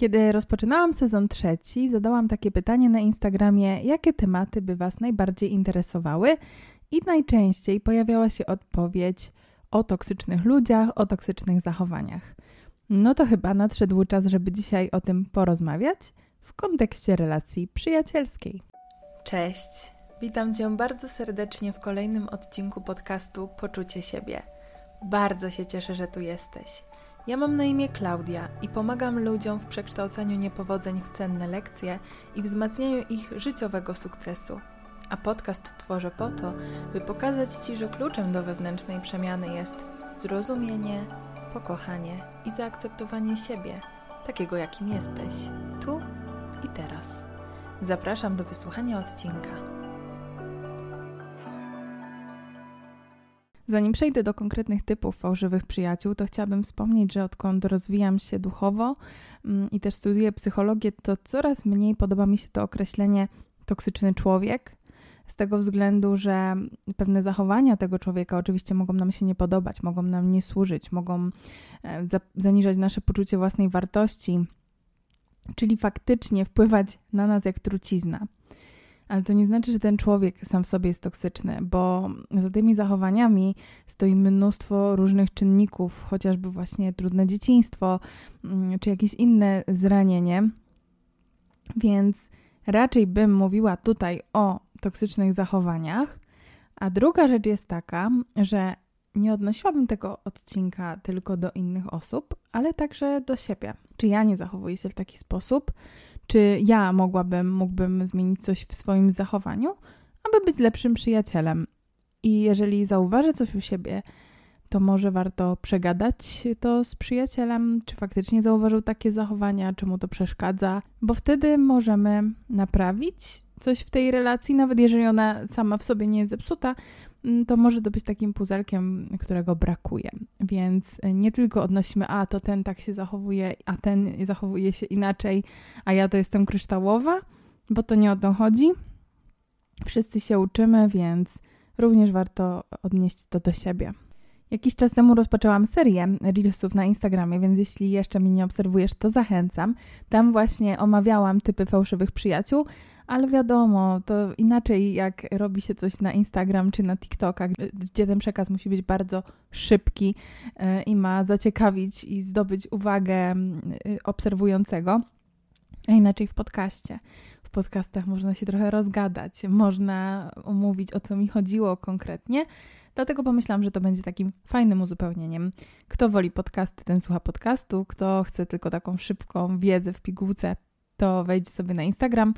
Kiedy rozpoczynałam sezon trzeci, zadałam takie pytanie na Instagramie, jakie tematy by Was najbardziej interesowały i najczęściej pojawiała się odpowiedź o toksycznych ludziach, o toksycznych zachowaniach. No to chyba nadszedł czas, żeby dzisiaj o tym porozmawiać w kontekście relacji przyjacielskiej. Cześć, witam Cię bardzo serdecznie w kolejnym odcinku podcastu Poczucie siebie. Bardzo się cieszę, że tu jesteś. Ja mam na imię Klaudia i pomagam ludziom w przekształcaniu niepowodzeń w cenne lekcje i wzmacnianiu ich życiowego sukcesu. A podcast tworzę po to, by pokazać Ci, że kluczem do wewnętrznej przemiany jest zrozumienie, pokochanie i zaakceptowanie siebie, takiego jakim jesteś, tu i teraz. Zapraszam do wysłuchania odcinka. Zanim przejdę do konkretnych typów fałszywych przyjaciół, to chciałabym wspomnieć, że odkąd rozwijam się duchowo mm, i też studiuję psychologię, to coraz mniej podoba mi się to określenie toksyczny człowiek. Z tego względu, że pewne zachowania tego człowieka oczywiście mogą nam się nie podobać, mogą nam nie służyć, mogą e, zaniżać nasze poczucie własnej wartości, czyli faktycznie wpływać na nas jak trucizna. Ale to nie znaczy, że ten człowiek sam w sobie jest toksyczny, bo za tymi zachowaniami stoi mnóstwo różnych czynników, chociażby właśnie trudne dzieciństwo, mm, czy jakieś inne zranienie. Więc raczej bym mówiła tutaj o toksycznych zachowaniach. A druga rzecz jest taka, że nie odnosiłabym tego odcinka tylko do innych osób, ale także do siebie. Czy ja nie zachowuję się w taki sposób? Czy ja mogłabym, mógłbym zmienić coś w swoim zachowaniu, aby być lepszym przyjacielem? I jeżeli zauważę coś u siebie, to może warto przegadać to z przyjacielem, czy faktycznie zauważył takie zachowania, czy mu to przeszkadza, bo wtedy możemy naprawić coś w tej relacji, nawet jeżeli ona sama w sobie nie jest zepsuta, to może to być takim puzelkiem, którego brakuje. Więc nie tylko odnosimy, a to ten tak się zachowuje, a ten zachowuje się inaczej, a ja to jestem kryształowa, bo to nie o to chodzi. Wszyscy się uczymy, więc również warto odnieść to do siebie. Jakiś czas temu rozpoczęłam serię Reelsów na Instagramie, więc jeśli jeszcze mnie nie obserwujesz, to zachęcam. Tam właśnie omawiałam typy fałszywych przyjaciół, ale wiadomo, to inaczej jak robi się coś na Instagram czy na TikToka, gdzie ten przekaz musi być bardzo szybki e, i ma zaciekawić i zdobyć uwagę obserwującego, a inaczej w podcaście. W podcastach można się trochę rozgadać, można omówić o co mi chodziło konkretnie. Dlatego pomyślałam, że to będzie takim fajnym uzupełnieniem. Kto woli podcasty, ten słucha podcastu. Kto chce tylko taką szybką wiedzę w pigułce, to wejdź sobie na Instagram,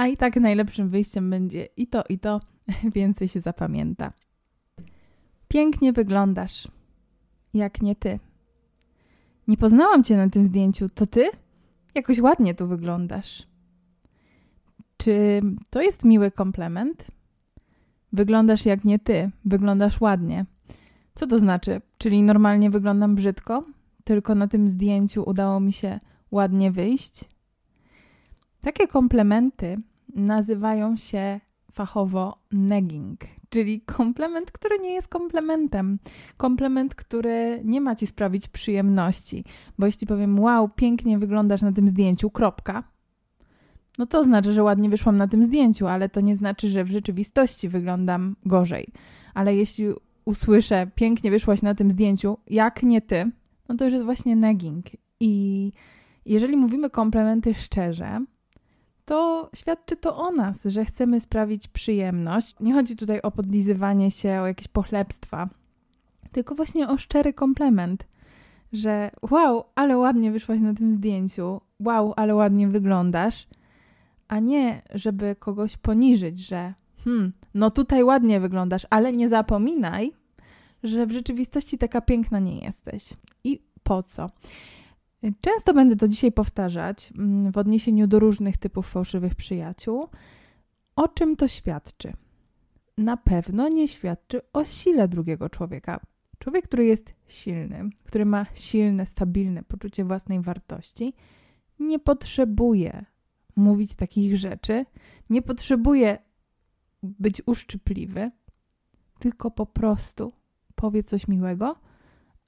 a i tak najlepszym wyjściem będzie i to, i to, więcej się zapamięta. Pięknie wyglądasz, jak nie ty. Nie poznałam cię na tym zdjęciu, to ty? Jakoś ładnie tu wyglądasz. Czy to jest miły komplement? Wyglądasz jak nie ty, wyglądasz ładnie. Co to znaczy? Czyli normalnie wyglądam brzydko, tylko na tym zdjęciu udało mi się ładnie wyjść? Takie komplementy nazywają się fachowo negging, czyli komplement, który nie jest komplementem. Komplement, który nie ma ci sprawić przyjemności. Bo jeśli powiem, wow, pięknie wyglądasz na tym zdjęciu, kropka, no to znaczy, że ładnie wyszłam na tym zdjęciu, ale to nie znaczy, że w rzeczywistości wyglądam gorzej. Ale jeśli usłyszę, pięknie wyszłaś na tym zdjęciu, jak nie ty, no to już jest właśnie negging. I jeżeli mówimy komplementy szczerze, to świadczy to o nas, że chcemy sprawić przyjemność. Nie chodzi tutaj o podlizywanie się, o jakieś pochlebstwa, tylko właśnie o szczery komplement, że wow, ale ładnie wyszłaś na tym zdjęciu, wow, ale ładnie wyglądasz, a nie, żeby kogoś poniżyć, że hmm, no tutaj ładnie wyglądasz, ale nie zapominaj, że w rzeczywistości taka piękna nie jesteś. I po co? Często będę to dzisiaj powtarzać mm, w odniesieniu do różnych typów fałszywych przyjaciół. O czym to świadczy? Na pewno nie świadczy o sile drugiego człowieka. Człowiek, który jest silny, który ma silne, stabilne poczucie własnej wartości, nie potrzebuje mówić takich rzeczy, nie potrzebuje być uszczypliwy, tylko po prostu powie coś miłego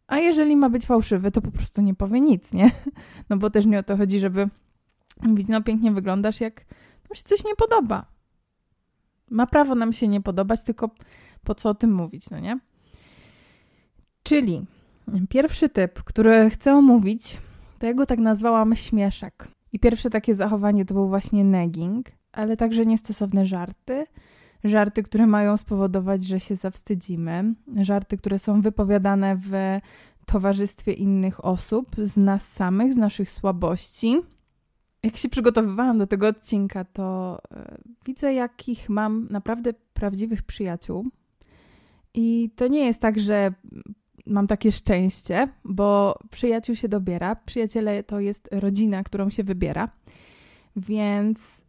a jeżeli ma być fałszywy, to po prostu nie powie nic, nie? No bo też nie o to chodzi, żeby mówić, no pięknie wyglądasz, jak mu się coś nie podoba. Ma prawo nam się nie podobać, tylko po co o tym mówić, no nie? Czyli pierwszy typ, który chcę omówić, to ja go tak nazwałam śmieszek. I pierwsze takie zachowanie to był właśnie negging, ale także niestosowne żarty, żarty, które mają spowodować, że się zawstydzimy, żarty, które są wypowiadane w towarzystwie innych osób, z nas samych, z naszych słabości. Jak się przygotowywałam do tego odcinka, to e, widzę, jakich mam naprawdę prawdziwych przyjaciół. I to nie jest tak, że mam takie szczęście, bo przyjaciół się dobiera. Przyjaciele to jest rodzina, którą się wybiera. Więc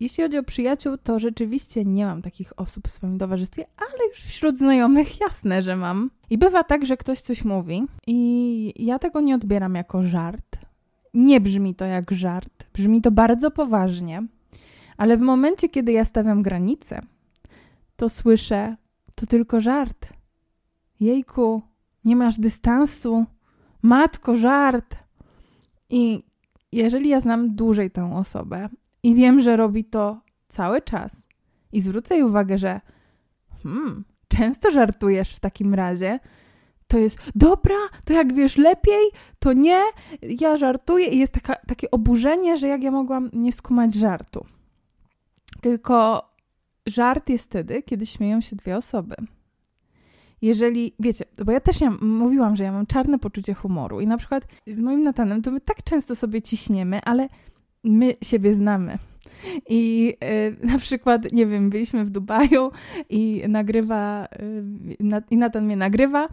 jeśli chodzi o przyjaciół, to rzeczywiście nie mam takich osób w swoim towarzystwie, ale już wśród znajomych jasne, że mam. I bywa tak, że ktoś coś mówi i ja tego nie odbieram jako żart. Nie brzmi to jak żart, brzmi to bardzo poważnie, ale w momencie, kiedy ja stawiam granice, to słyszę, to tylko żart. Jejku, nie masz dystansu. Matko, żart. I jeżeli ja znam dłużej tę osobę i wiem, że robi to cały czas. I zwrócę jej uwagę, że hmm, często żartujesz w takim razie. To jest dobra, to jak wiesz lepiej, to nie, ja żartuję i jest taka, takie oburzenie, że jak ja mogłam nie skumać żartu. Tylko żart jest wtedy, kiedy śmieją się dwie osoby. Jeżeli, wiecie, bo ja też ja mówiłam, że ja mam czarne poczucie humoru i na przykład moim Natanem to my tak często sobie ciśniemy, ale my siebie znamy. I y, na przykład, nie wiem, byliśmy w Dubaju i nagrywa, y, na, i Natan mnie nagrywa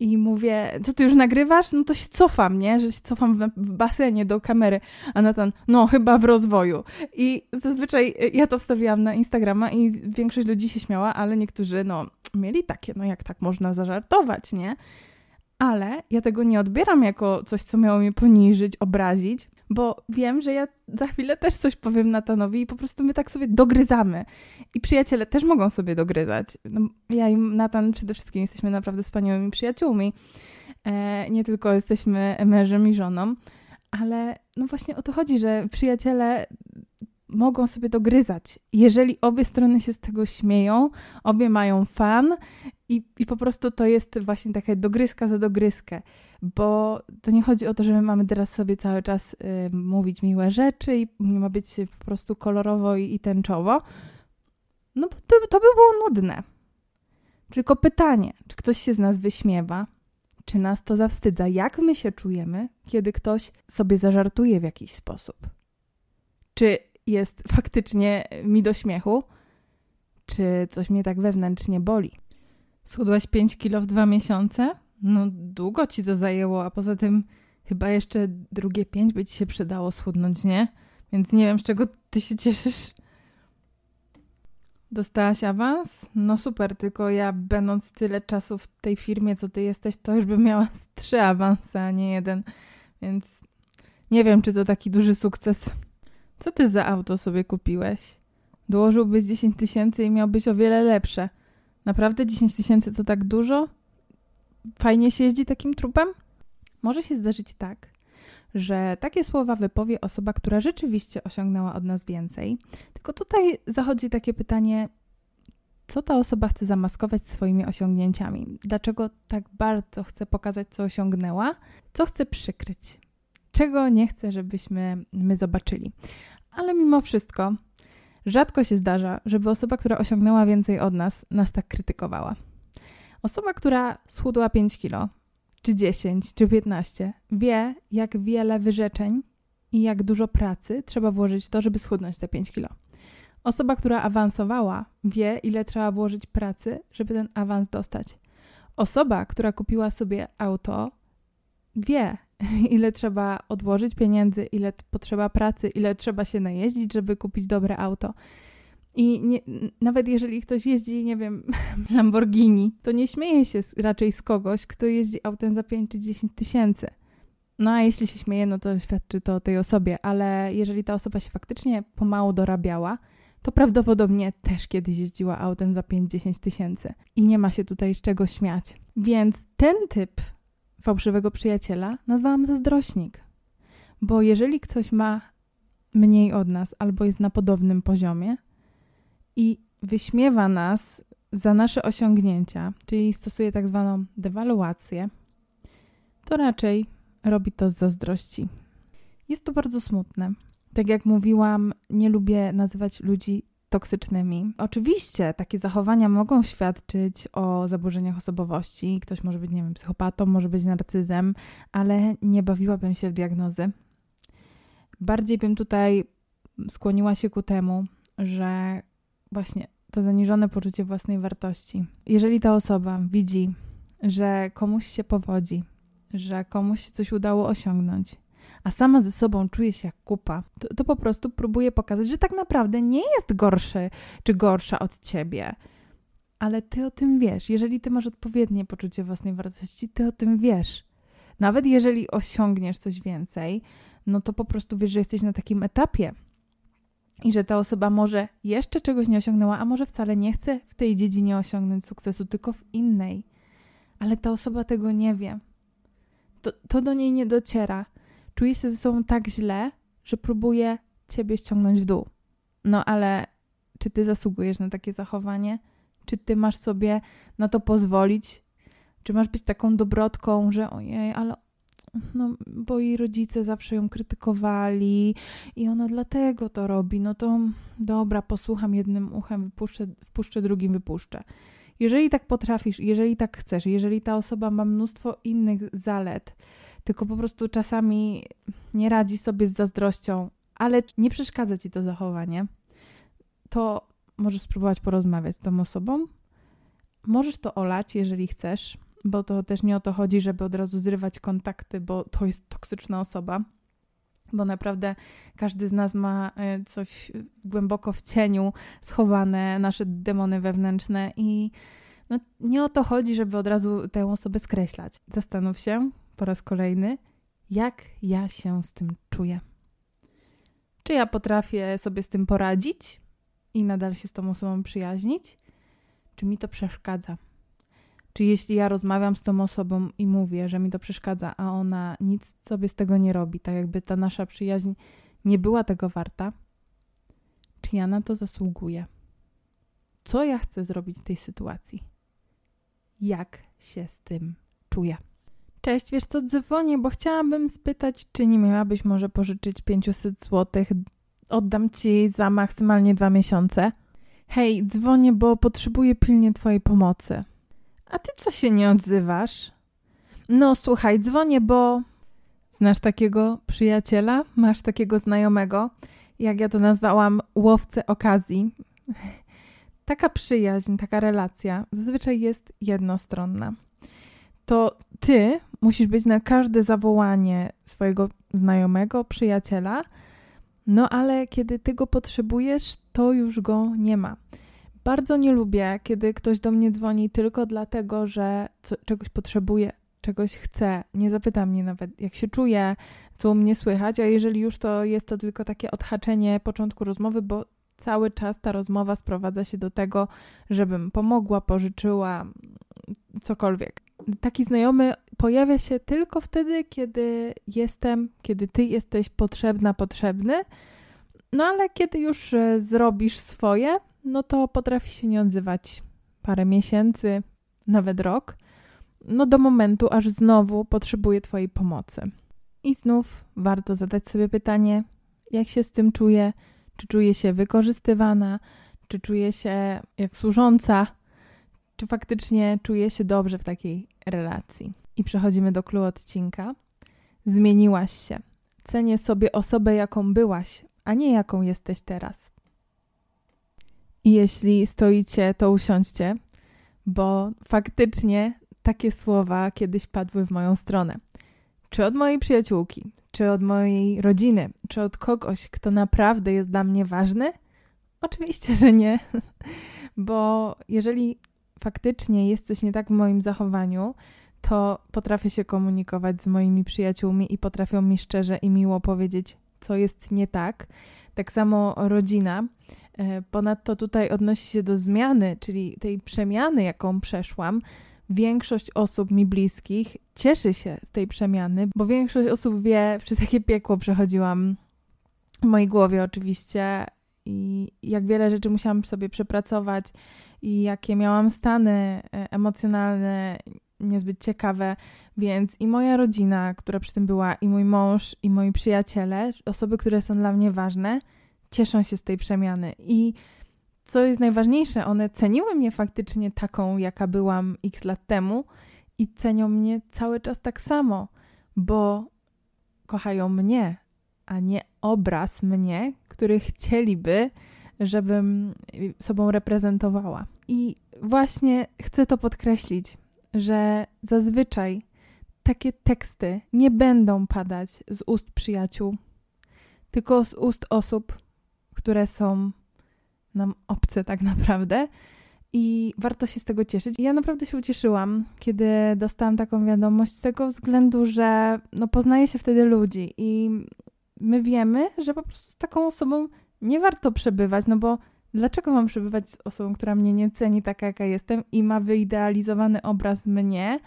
i mówię, co ty już nagrywasz? No to się cofam, nie? Że się cofam w, w basenie do kamery, a Natan, no chyba w rozwoju. I zazwyczaj y, ja to wstawiłam na Instagrama i większość ludzi się śmiała, ale niektórzy, no, mieli takie, no jak tak można zażartować, nie? Ale ja tego nie odbieram jako coś, co miało mnie poniżyć, obrazić, bo wiem, że ja za chwilę też coś powiem Natanowi i po prostu my tak sobie dogryzamy. I przyjaciele też mogą sobie dogryzać. No, ja i Natan przede wszystkim jesteśmy naprawdę wspaniałymi przyjaciółmi. E, nie tylko jesteśmy mężem i żoną, ale no właśnie o to chodzi, że przyjaciele mogą sobie dogryzać. Jeżeli obie strony się z tego śmieją, obie mają fan i, i po prostu to jest właśnie taka dogryzka za dogryzkę, bo to nie chodzi o to, że my mamy teraz sobie cały czas y, mówić miłe rzeczy i nie ma być po prostu kolorowo i, i tęczowo. No to, to by było nudne. Tylko pytanie, czy ktoś się z nas wyśmiewa, czy nas to zawstydza? Jak my się czujemy, kiedy ktoś sobie zażartuje w jakiś sposób? Czy jest faktycznie mi do śmiechu, czy coś mnie tak wewnętrznie boli? Schudłaś 5 kilo w dwa miesiące? No, długo ci to zajęło, a poza tym chyba jeszcze drugie 5 by ci się przydało schudnąć, nie? Więc nie wiem, z czego ty się cieszysz. Dostałaś awans? No super, tylko ja będąc tyle czasu w tej firmie, co ty jesteś, to już bym miała trzy awanse, a nie jeden. Więc nie wiem, czy to taki duży sukces. Co ty za auto sobie kupiłeś? Dołożyłbyś 10 tysięcy i miałbyś o wiele lepsze. Naprawdę 10 tysięcy to tak dużo? Fajnie się jeździ takim trupem? Może się zdarzyć tak, że takie słowa wypowie osoba, która rzeczywiście osiągnęła od nas więcej. Tylko tutaj zachodzi takie pytanie, co ta osoba chce zamaskować swoimi osiągnięciami? Dlaczego tak bardzo chce pokazać, co osiągnęła? Co chce przykryć? czego nie chcę, żebyśmy my zobaczyli. Ale mimo wszystko, rzadko się zdarza, żeby osoba, która osiągnęła więcej od nas, nas tak krytykowała. Osoba, która schudła 5 kilo, czy 10, czy 15, wie, jak wiele wyrzeczeń i jak dużo pracy trzeba włożyć w to, żeby schudnąć te 5 kilo. Osoba, która awansowała, wie, ile trzeba włożyć pracy, żeby ten awans dostać. Osoba, która kupiła sobie auto, wie, ile trzeba odłożyć pieniędzy, ile potrzeba pracy, ile trzeba się najeździć, żeby kupić dobre auto. I nie, nawet jeżeli ktoś jeździ, nie wiem, Lamborghini, to nie śmieje się raczej z kogoś, kto jeździ autem za 5 czy 10 tysięcy. No a jeśli się śmieje, no to świadczy to o tej osobie, ale jeżeli ta osoba się faktycznie pomału dorabiała, to prawdopodobnie też kiedyś jeździła autem za 5-10 tysięcy. I nie ma się tutaj z czego śmiać. Więc ten typ fałszywego przyjaciela nazwałam zazdrośnik. Bo jeżeli ktoś ma mniej od nas albo jest na podobnym poziomie i wyśmiewa nas za nasze osiągnięcia, czyli stosuje tak zwaną dewaluację, to raczej robi to z zazdrości. Jest to bardzo smutne. Tak jak mówiłam, nie lubię nazywać ludzi toksycznymi. Oczywiście takie zachowania mogą świadczyć o zaburzeniach osobowości. Ktoś może być, nie wiem, psychopatą, może być narcyzem, ale nie bawiłabym się w diagnozy. Bardziej bym tutaj skłoniła się ku temu, że właśnie to zaniżone poczucie własnej wartości. Jeżeli ta osoba widzi, że komuś się powodzi, że komuś coś udało osiągnąć, a sama ze sobą czuje się jak kupa, to, to po prostu próbuje pokazać, że tak naprawdę nie jest gorszy czy gorsza od ciebie. Ale ty o tym wiesz. Jeżeli ty masz odpowiednie poczucie własnej wartości, ty o tym wiesz. Nawet jeżeli osiągniesz coś więcej, no to po prostu wiesz, że jesteś na takim etapie i że ta osoba może jeszcze czegoś nie osiągnęła, a może wcale nie chce w tej dziedzinie osiągnąć sukcesu, tylko w innej. Ale ta osoba tego nie wie. To, to do niej nie dociera czuje się ze sobą tak źle, że próbuje ciebie ściągnąć w dół. No ale czy ty zasługujesz na takie zachowanie? Czy ty masz sobie na to pozwolić? Czy masz być taką dobrotką, że ojej, ale no, bo jej rodzice zawsze ją krytykowali i ona dlatego to robi, no to dobra, posłucham jednym uchem, wypuszczę, wpuszczę drugim, wypuszczę. Jeżeli tak potrafisz, jeżeli tak chcesz, jeżeli ta osoba ma mnóstwo innych zalet, tylko po prostu czasami nie radzi sobie z zazdrością, ale nie przeszkadza ci to zachowanie, to możesz spróbować porozmawiać z tą osobą. Możesz to olać, jeżeli chcesz, bo to też nie o to chodzi, żeby od razu zrywać kontakty, bo to jest toksyczna osoba. Bo naprawdę każdy z nas ma e, coś głęboko w cieniu schowane, nasze demony wewnętrzne, i no, nie o to chodzi, żeby od razu tę osobę skreślać. Zastanów się, po raz kolejny, jak ja się z tym czuję. Czy ja potrafię sobie z tym poradzić i nadal się z tą osobą przyjaźnić? Czy mi to przeszkadza? Czy jeśli ja rozmawiam z tą osobą i mówię, że mi to przeszkadza, a ona nic sobie z tego nie robi, tak jakby ta nasza przyjaźń nie była tego warta, czy ja na to zasługuję? Co ja chcę zrobić w tej sytuacji? Jak się z tym czuję? Cześć, wiesz co, dzwonię, bo chciałabym spytać, czy nie miałabyś może pożyczyć 500 zł? Oddam ci za maksymalnie dwa miesiące. Hej, dzwonię, bo potrzebuję pilnie twojej pomocy. A ty co się nie odzywasz? No słuchaj, dzwonię, bo... Znasz takiego przyjaciela? Masz takiego znajomego? Jak ja to nazwałam, łowcę okazji. Taka przyjaźń, taka relacja zazwyczaj jest jednostronna to ty musisz być na każde zawołanie swojego znajomego, przyjaciela, no ale kiedy ty go potrzebujesz, to już go nie ma. Bardzo nie lubię, kiedy ktoś do mnie dzwoni tylko dlatego, że co, czegoś potrzebuje, czegoś chce. Nie zapyta mnie nawet, jak się czuję, co u mnie słychać, a jeżeli już to jest to tylko takie odhaczenie początku rozmowy, bo cały czas ta rozmowa sprowadza się do tego, żebym pomogła, pożyczyła, cokolwiek taki znajomy pojawia się tylko wtedy, kiedy jestem, kiedy ty jesteś potrzebna, potrzebny. No ale kiedy już e, zrobisz swoje, no to potrafi się nie odzywać parę miesięcy, nawet rok, no do momentu, aż znowu potrzebuje Twojej pomocy. I znów warto zadać sobie pytanie, jak się z tym czuję, czy czuję się wykorzystywana, czy czuję się jak służąca, czy faktycznie czuję się dobrze w takiej relacji. I przechodzimy do kluczu odcinka. Zmieniłaś się. Cenię sobie osobę, jaką byłaś, a nie jaką jesteś teraz. I jeśli stoicie, to usiądźcie, bo faktycznie takie słowa kiedyś padły w moją stronę. Czy od mojej przyjaciółki, czy od mojej rodziny, czy od kogoś, kto naprawdę jest dla mnie ważny? Oczywiście, że nie, bo jeżeli faktycznie jest coś nie tak w moim zachowaniu, to potrafię się komunikować z moimi przyjaciółmi i potrafią mi szczerze i miło powiedzieć, co jest nie tak. Tak samo rodzina. E, ponadto tutaj odnosi się do zmiany, czyli tej przemiany, jaką przeszłam. Większość osób mi bliskich cieszy się z tej przemiany, bo większość osób wie, przez jakie piekło przechodziłam w mojej głowie, oczywiście, i jak wiele rzeczy musiałam sobie przepracować, i jakie miałam stany e, emocjonalne niezbyt ciekawe, więc i moja rodzina, która przy tym była, i mój mąż, i moi przyjaciele, osoby, które są dla mnie ważne, cieszą się z tej przemiany. I co jest najważniejsze, one ceniły mnie faktycznie taką, jaka byłam x lat temu i cenią mnie cały czas tak samo, bo kochają mnie, a nie obraz mnie, który chcieliby, żebym sobą reprezentowała. I właśnie chcę to podkreślić, że zazwyczaj takie teksty nie będą padać z ust przyjaciół, tylko z ust osób, które są nam obce tak naprawdę. I warto się z tego cieszyć. Ja naprawdę się ucieszyłam, kiedy dostałam taką wiadomość, z tego względu, że no, poznaje się wtedy ludzi i my wiemy, że po prostu z taką osobą nie warto przebywać, no bo dlaczego mam przebywać z osobą, która mnie nie ceni taka, jaka jestem i ma wyidealizowany obraz mnie,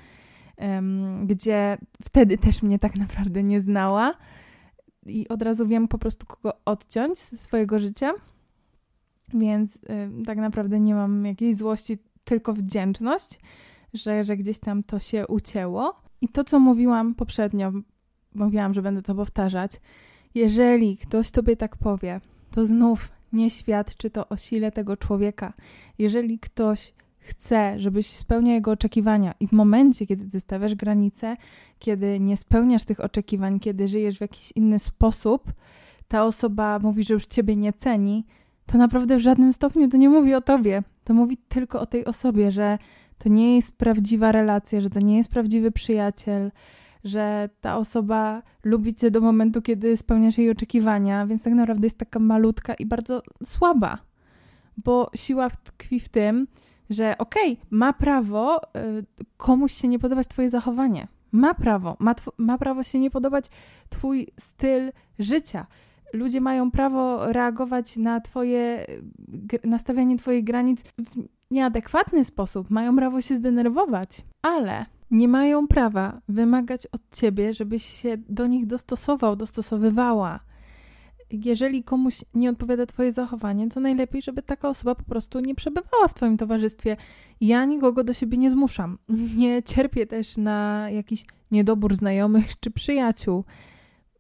um, gdzie wtedy też mnie tak naprawdę nie znała i od razu wiem po prostu kogo odciąć ze swojego życia. Więc y, tak naprawdę nie mam jakiejś złości, tylko wdzięczność, że, że gdzieś tam to się ucięło. I to, co mówiłam poprzednio, mówiłam, że będę to powtarzać. Jeżeli ktoś tobie tak powie, to znów nie świadczy to o sile tego człowieka. Jeżeli ktoś chce, żebyś spełniał jego oczekiwania i w momencie, kiedy ty stawiasz granice, kiedy nie spełniasz tych oczekiwań, kiedy żyjesz w jakiś inny sposób, ta osoba mówi, że już ciebie nie ceni, to naprawdę w żadnym stopniu to nie mówi o tobie. To mówi tylko o tej osobie, że to nie jest prawdziwa relacja, że to nie jest prawdziwy przyjaciel, że ta osoba lubi cię do momentu, kiedy spełniasz jej oczekiwania, więc tak naprawdę jest taka malutka i bardzo słaba. Bo siła tkwi w tym, że okej, okay, ma prawo y, komuś się nie podobać twoje zachowanie. Ma prawo, ma, ma prawo się nie podobać twój styl życia. Ludzie mają prawo reagować na twoje, nastawianie twoich granic w nieadekwatny sposób. Mają prawo się zdenerwować. Ale nie mają prawa wymagać od ciebie, żebyś się do nich dostosował, dostosowywała. Jeżeli komuś nie odpowiada Twoje zachowanie, to najlepiej, żeby taka osoba po prostu nie przebywała w Twoim towarzystwie. Ja nikogo do siebie nie zmuszam. Nie cierpię też na jakiś niedobór znajomych czy przyjaciół.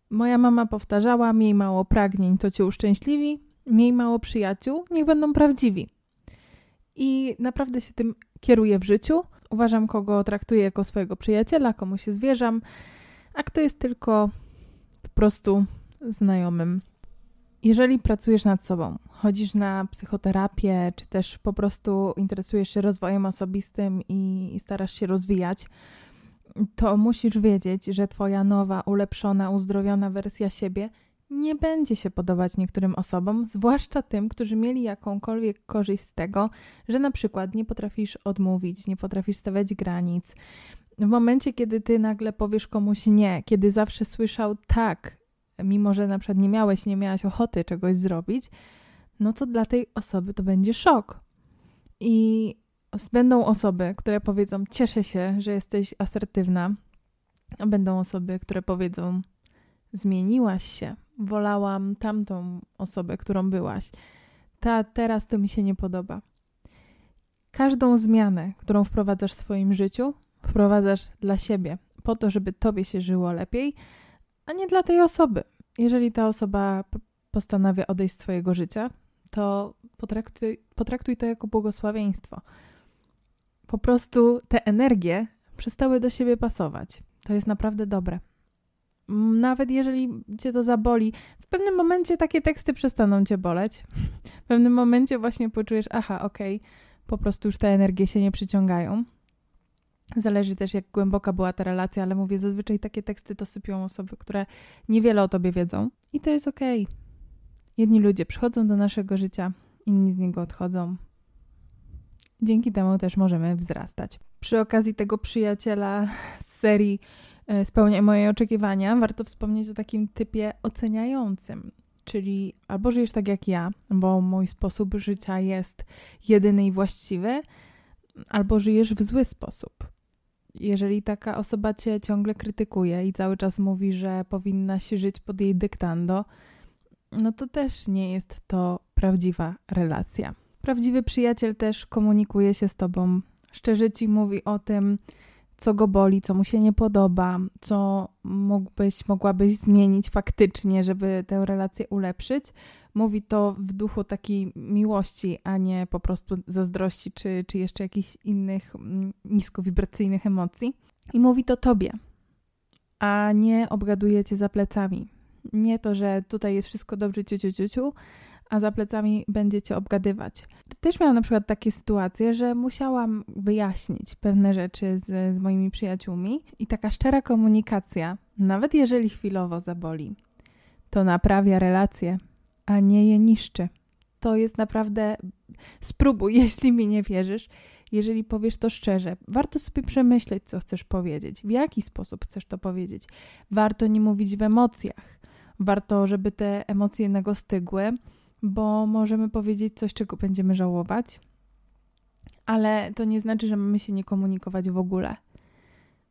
Moja mama powtarzała: Miej mało pragnień, to cię uszczęśliwi, miej mało przyjaciół, niech będą prawdziwi. I naprawdę się tym kieruję w życiu. Uważam, kogo traktuję jako swojego przyjaciela, komu się zwierzam, a kto jest tylko po prostu znajomym. Jeżeli pracujesz nad sobą, chodzisz na psychoterapię, czy też po prostu interesujesz się rozwojem osobistym i starasz się rozwijać, to musisz wiedzieć, że Twoja nowa, ulepszona, uzdrowiona wersja siebie nie będzie się podobać niektórym osobom, zwłaszcza tym, którzy mieli jakąkolwiek korzyść z tego, że na przykład nie potrafisz odmówić, nie potrafisz stawiać granic. W momencie, kiedy ty nagle powiesz komuś nie, kiedy zawsze słyszał tak, mimo że na przykład nie miałeś, nie miałaś ochoty czegoś zrobić, no to dla tej osoby to będzie szok. I będą osoby, które powiedzą: Cieszę się, że jesteś asertywna, a będą osoby, które powiedzą: Zmieniłaś się, wolałam tamtą osobę, którą byłaś. Ta teraz to mi się nie podoba. Każdą zmianę, którą wprowadzasz w swoim życiu, wprowadzasz dla siebie, po to, żeby tobie się żyło lepiej, a nie dla tej osoby. Jeżeli ta osoba postanawia odejść z Twojego życia, to potraktuj, potraktuj to jako błogosławieństwo. Po prostu te energie przestały do siebie pasować. To jest naprawdę dobre. Nawet jeżeli cię to zaboli, w pewnym momencie takie teksty przestaną cię boleć. W pewnym momencie właśnie poczujesz, aha, okej, okay, po prostu już te energie się nie przyciągają. Zależy też, jak głęboka była ta relacja, ale mówię, zazwyczaj takie teksty to sypią osoby, które niewiele o tobie wiedzą. I to jest okej. Okay. Jedni ludzie przychodzą do naszego życia, inni z niego odchodzą. Dzięki temu też możemy wzrastać. Przy okazji tego przyjaciela z serii e, Spełniaj moje oczekiwania, warto wspomnieć o takim typie oceniającym. Czyli albo żyjesz tak jak ja, bo mój sposób życia jest jedyny i właściwy, albo żyjesz w zły sposób. Jeżeli taka osoba cię ciągle krytykuje i cały czas mówi, że powinnaś żyć pod jej dyktando, no to też nie jest to prawdziwa relacja. Prawdziwy przyjaciel też komunikuje się z tobą, szczerze ci mówi o tym, co go boli, co mu się nie podoba, co mógłbyś, mogłabyś zmienić faktycznie, żeby tę relację ulepszyć. Mówi to w duchu takiej miłości, a nie po prostu zazdrości czy, czy jeszcze jakichś innych mm, niskowibracyjnych emocji. I mówi to tobie, a nie obgaduje cię za plecami. Nie to, że tutaj jest wszystko dobrze, ciu, ciu, ciu, a za plecami będziecie obgadywać. Też miałam na przykład takie sytuacje, że musiałam wyjaśnić pewne rzeczy z, z moimi przyjaciółmi i taka szczera komunikacja, nawet jeżeli chwilowo zaboli, to naprawia relacje, a nie je niszczy. To jest naprawdę. Spróbuj, jeśli mi nie wierzysz, jeżeli powiesz to szczerze. Warto sobie przemyśleć, co chcesz powiedzieć, w jaki sposób chcesz to powiedzieć. Warto nie mówić w emocjach. Warto, żeby te emocje jednego stygły, bo możemy powiedzieć coś, czego będziemy żałować, ale to nie znaczy, że mamy się nie komunikować w ogóle.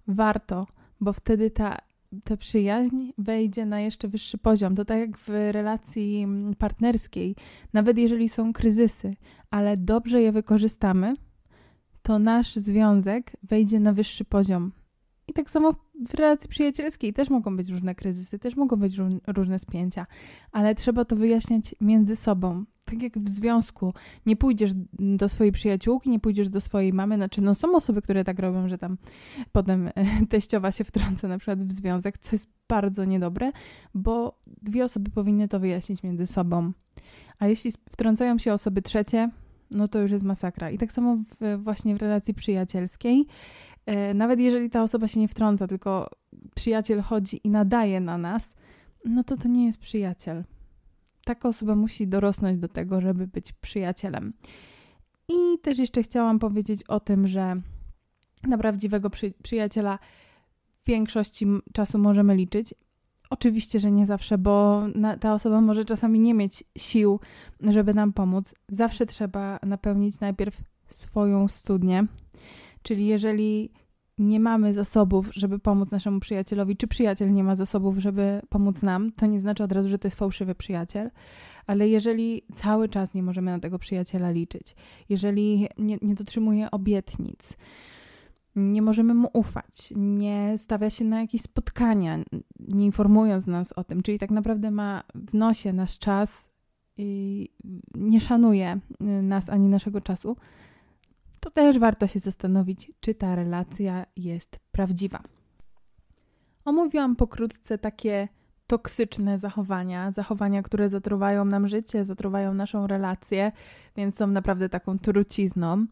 Warto, bo wtedy ta, ta przyjaźń wejdzie na jeszcze wyższy poziom. To tak jak w relacji partnerskiej, nawet jeżeli są kryzysy, ale dobrze je wykorzystamy, to nasz związek wejdzie na wyższy poziom. I tak samo w relacji przyjacielskiej też mogą być różne kryzysy, też mogą być różne spięcia, ale trzeba to wyjaśniać między sobą. Tak jak w związku, nie pójdziesz do swojej przyjaciółki, nie pójdziesz do swojej mamy. Znaczy, no są osoby, które tak robią, że tam potem e, teściowa się wtrąca na przykład w związek, co jest bardzo niedobre, bo dwie osoby powinny to wyjaśnić między sobą. A jeśli wtrącają się osoby trzecie, no to już jest masakra. I tak samo w, właśnie w relacji przyjacielskiej nawet jeżeli ta osoba się nie wtrąca, tylko przyjaciel chodzi i nadaje na nas, no to to nie jest przyjaciel. Taka osoba musi dorosnąć do tego, żeby być przyjacielem. I też jeszcze chciałam powiedzieć o tym, że na prawdziwego przy, przyjaciela w większości czasu możemy liczyć. Oczywiście, że nie zawsze, bo na, ta osoba może czasami nie mieć sił, żeby nam pomóc. Zawsze trzeba napełnić najpierw swoją studnię. Czyli jeżeli nie mamy zasobów, żeby pomóc naszemu przyjacielowi, czy przyjaciel nie ma zasobów, żeby pomóc nam, to nie znaczy od razu, że to jest fałszywy przyjaciel. Ale jeżeli cały czas nie możemy na tego przyjaciela liczyć, jeżeli nie, nie dotrzymuje obietnic, nie możemy mu ufać, nie stawia się na jakieś spotkania, nie informując nas o tym, czyli tak naprawdę ma w nosie nasz czas i nie szanuje nas ani naszego czasu, to też warto się zastanowić, czy ta relacja jest prawdziwa. Omówiłam pokrótce takie toksyczne zachowania, zachowania, które zatruwają nam życie, zatruwają naszą relację, więc są naprawdę taką trucizną.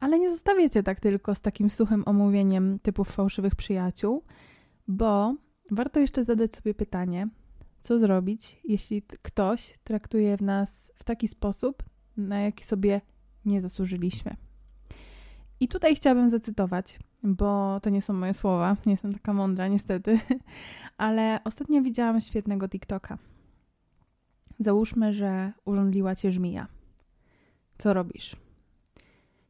Ale nie zostawiacie tak tylko z takim suchym omówieniem typów fałszywych przyjaciół, bo warto jeszcze zadać sobie pytanie, co zrobić, jeśli ktoś traktuje w nas w taki sposób, na jaki sobie nie zasłużyliśmy. I tutaj chciałabym zacytować, bo to nie są moje słowa, nie jestem taka mądra niestety, ale ostatnio widziałam świetnego TikToka. Załóżmy, że urządliła cię żmija. Co robisz?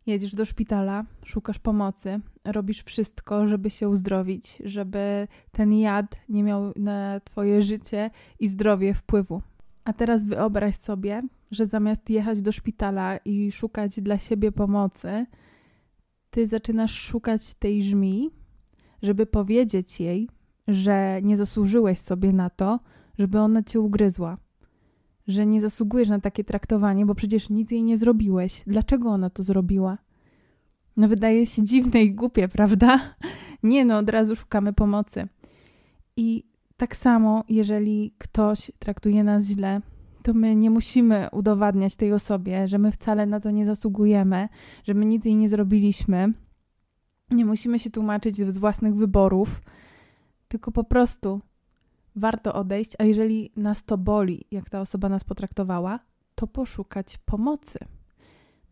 Jedziesz do szpitala, szukasz pomocy, robisz wszystko, żeby się uzdrowić, żeby ten jad nie miał na twoje życie i zdrowie wpływu. A teraz wyobraź sobie, że zamiast jechać do szpitala i szukać dla siebie pomocy, ty zaczynasz szukać tej żmi, żeby powiedzieć jej, że nie zasłużyłeś sobie na to, żeby ona cię ugryzła. Że nie zasługujesz na takie traktowanie, bo przecież nic jej nie zrobiłeś. Dlaczego ona to zrobiła? No, wydaje się dziwne i głupie, prawda? Nie, no, od razu szukamy pomocy. I tak samo, jeżeli ktoś traktuje nas źle, to my nie musimy udowadniać tej osobie, że my wcale na to nie zasługujemy, że my nic jej nie zrobiliśmy. Nie musimy się tłumaczyć z własnych wyborów, tylko po prostu warto odejść, a jeżeli nas to boli, jak ta osoba nas potraktowała, to poszukać pomocy.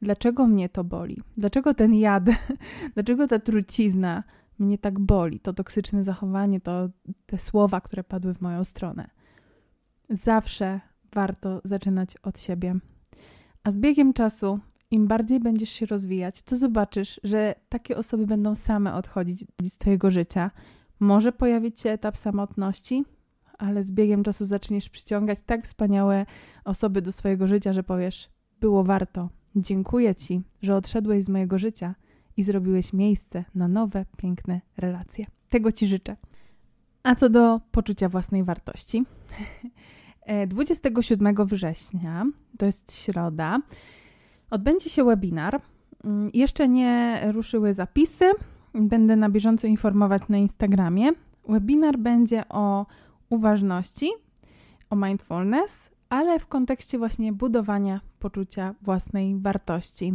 Dlaczego mnie to boli? Dlaczego ten jad, dlaczego ta trucizna mnie tak boli? To toksyczne zachowanie, to te słowa, które padły w moją stronę. Zawsze warto zaczynać od siebie. A z biegiem czasu, im bardziej będziesz się rozwijać, to zobaczysz, że takie osoby będą same odchodzić z Twojego życia. Może pojawić się etap samotności, ale z biegiem czasu zaczniesz przyciągać tak wspaniałe osoby do swojego życia, że powiesz: Było warto. Dziękuję Ci, że odszedłeś z mojego życia i zrobiłeś miejsce na nowe, piękne relacje. Tego Ci życzę. A co do poczucia własnej wartości, 27 września, to jest środa, odbędzie się webinar. Mm, jeszcze nie ruszyły zapisy. Będę na bieżąco informować na Instagramie. Webinar będzie o uważności, o mindfulness, ale w kontekście właśnie budowania poczucia własnej wartości.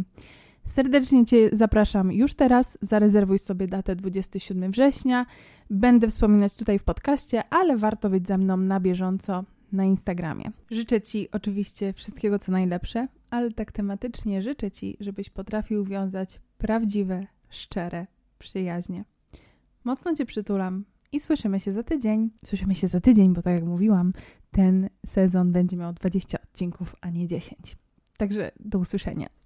Serdecznie Cię zapraszam już teraz. Zarezerwuj sobie datę 27 września. Będę wspominać tutaj w podcaście, ale warto być ze mną na bieżąco na Instagramie. Życzę Ci oczywiście wszystkiego co najlepsze, ale tak tematycznie życzę Ci, żebyś potrafił wiązać prawdziwe, szczere przyjaźnie. Mocno Cię przytulam i słyszymy się za tydzień. Słyszymy się za tydzień, bo tak jak mówiłam, ten sezon będzie miał 20 odcinków, a nie 10. Także do usłyszenia.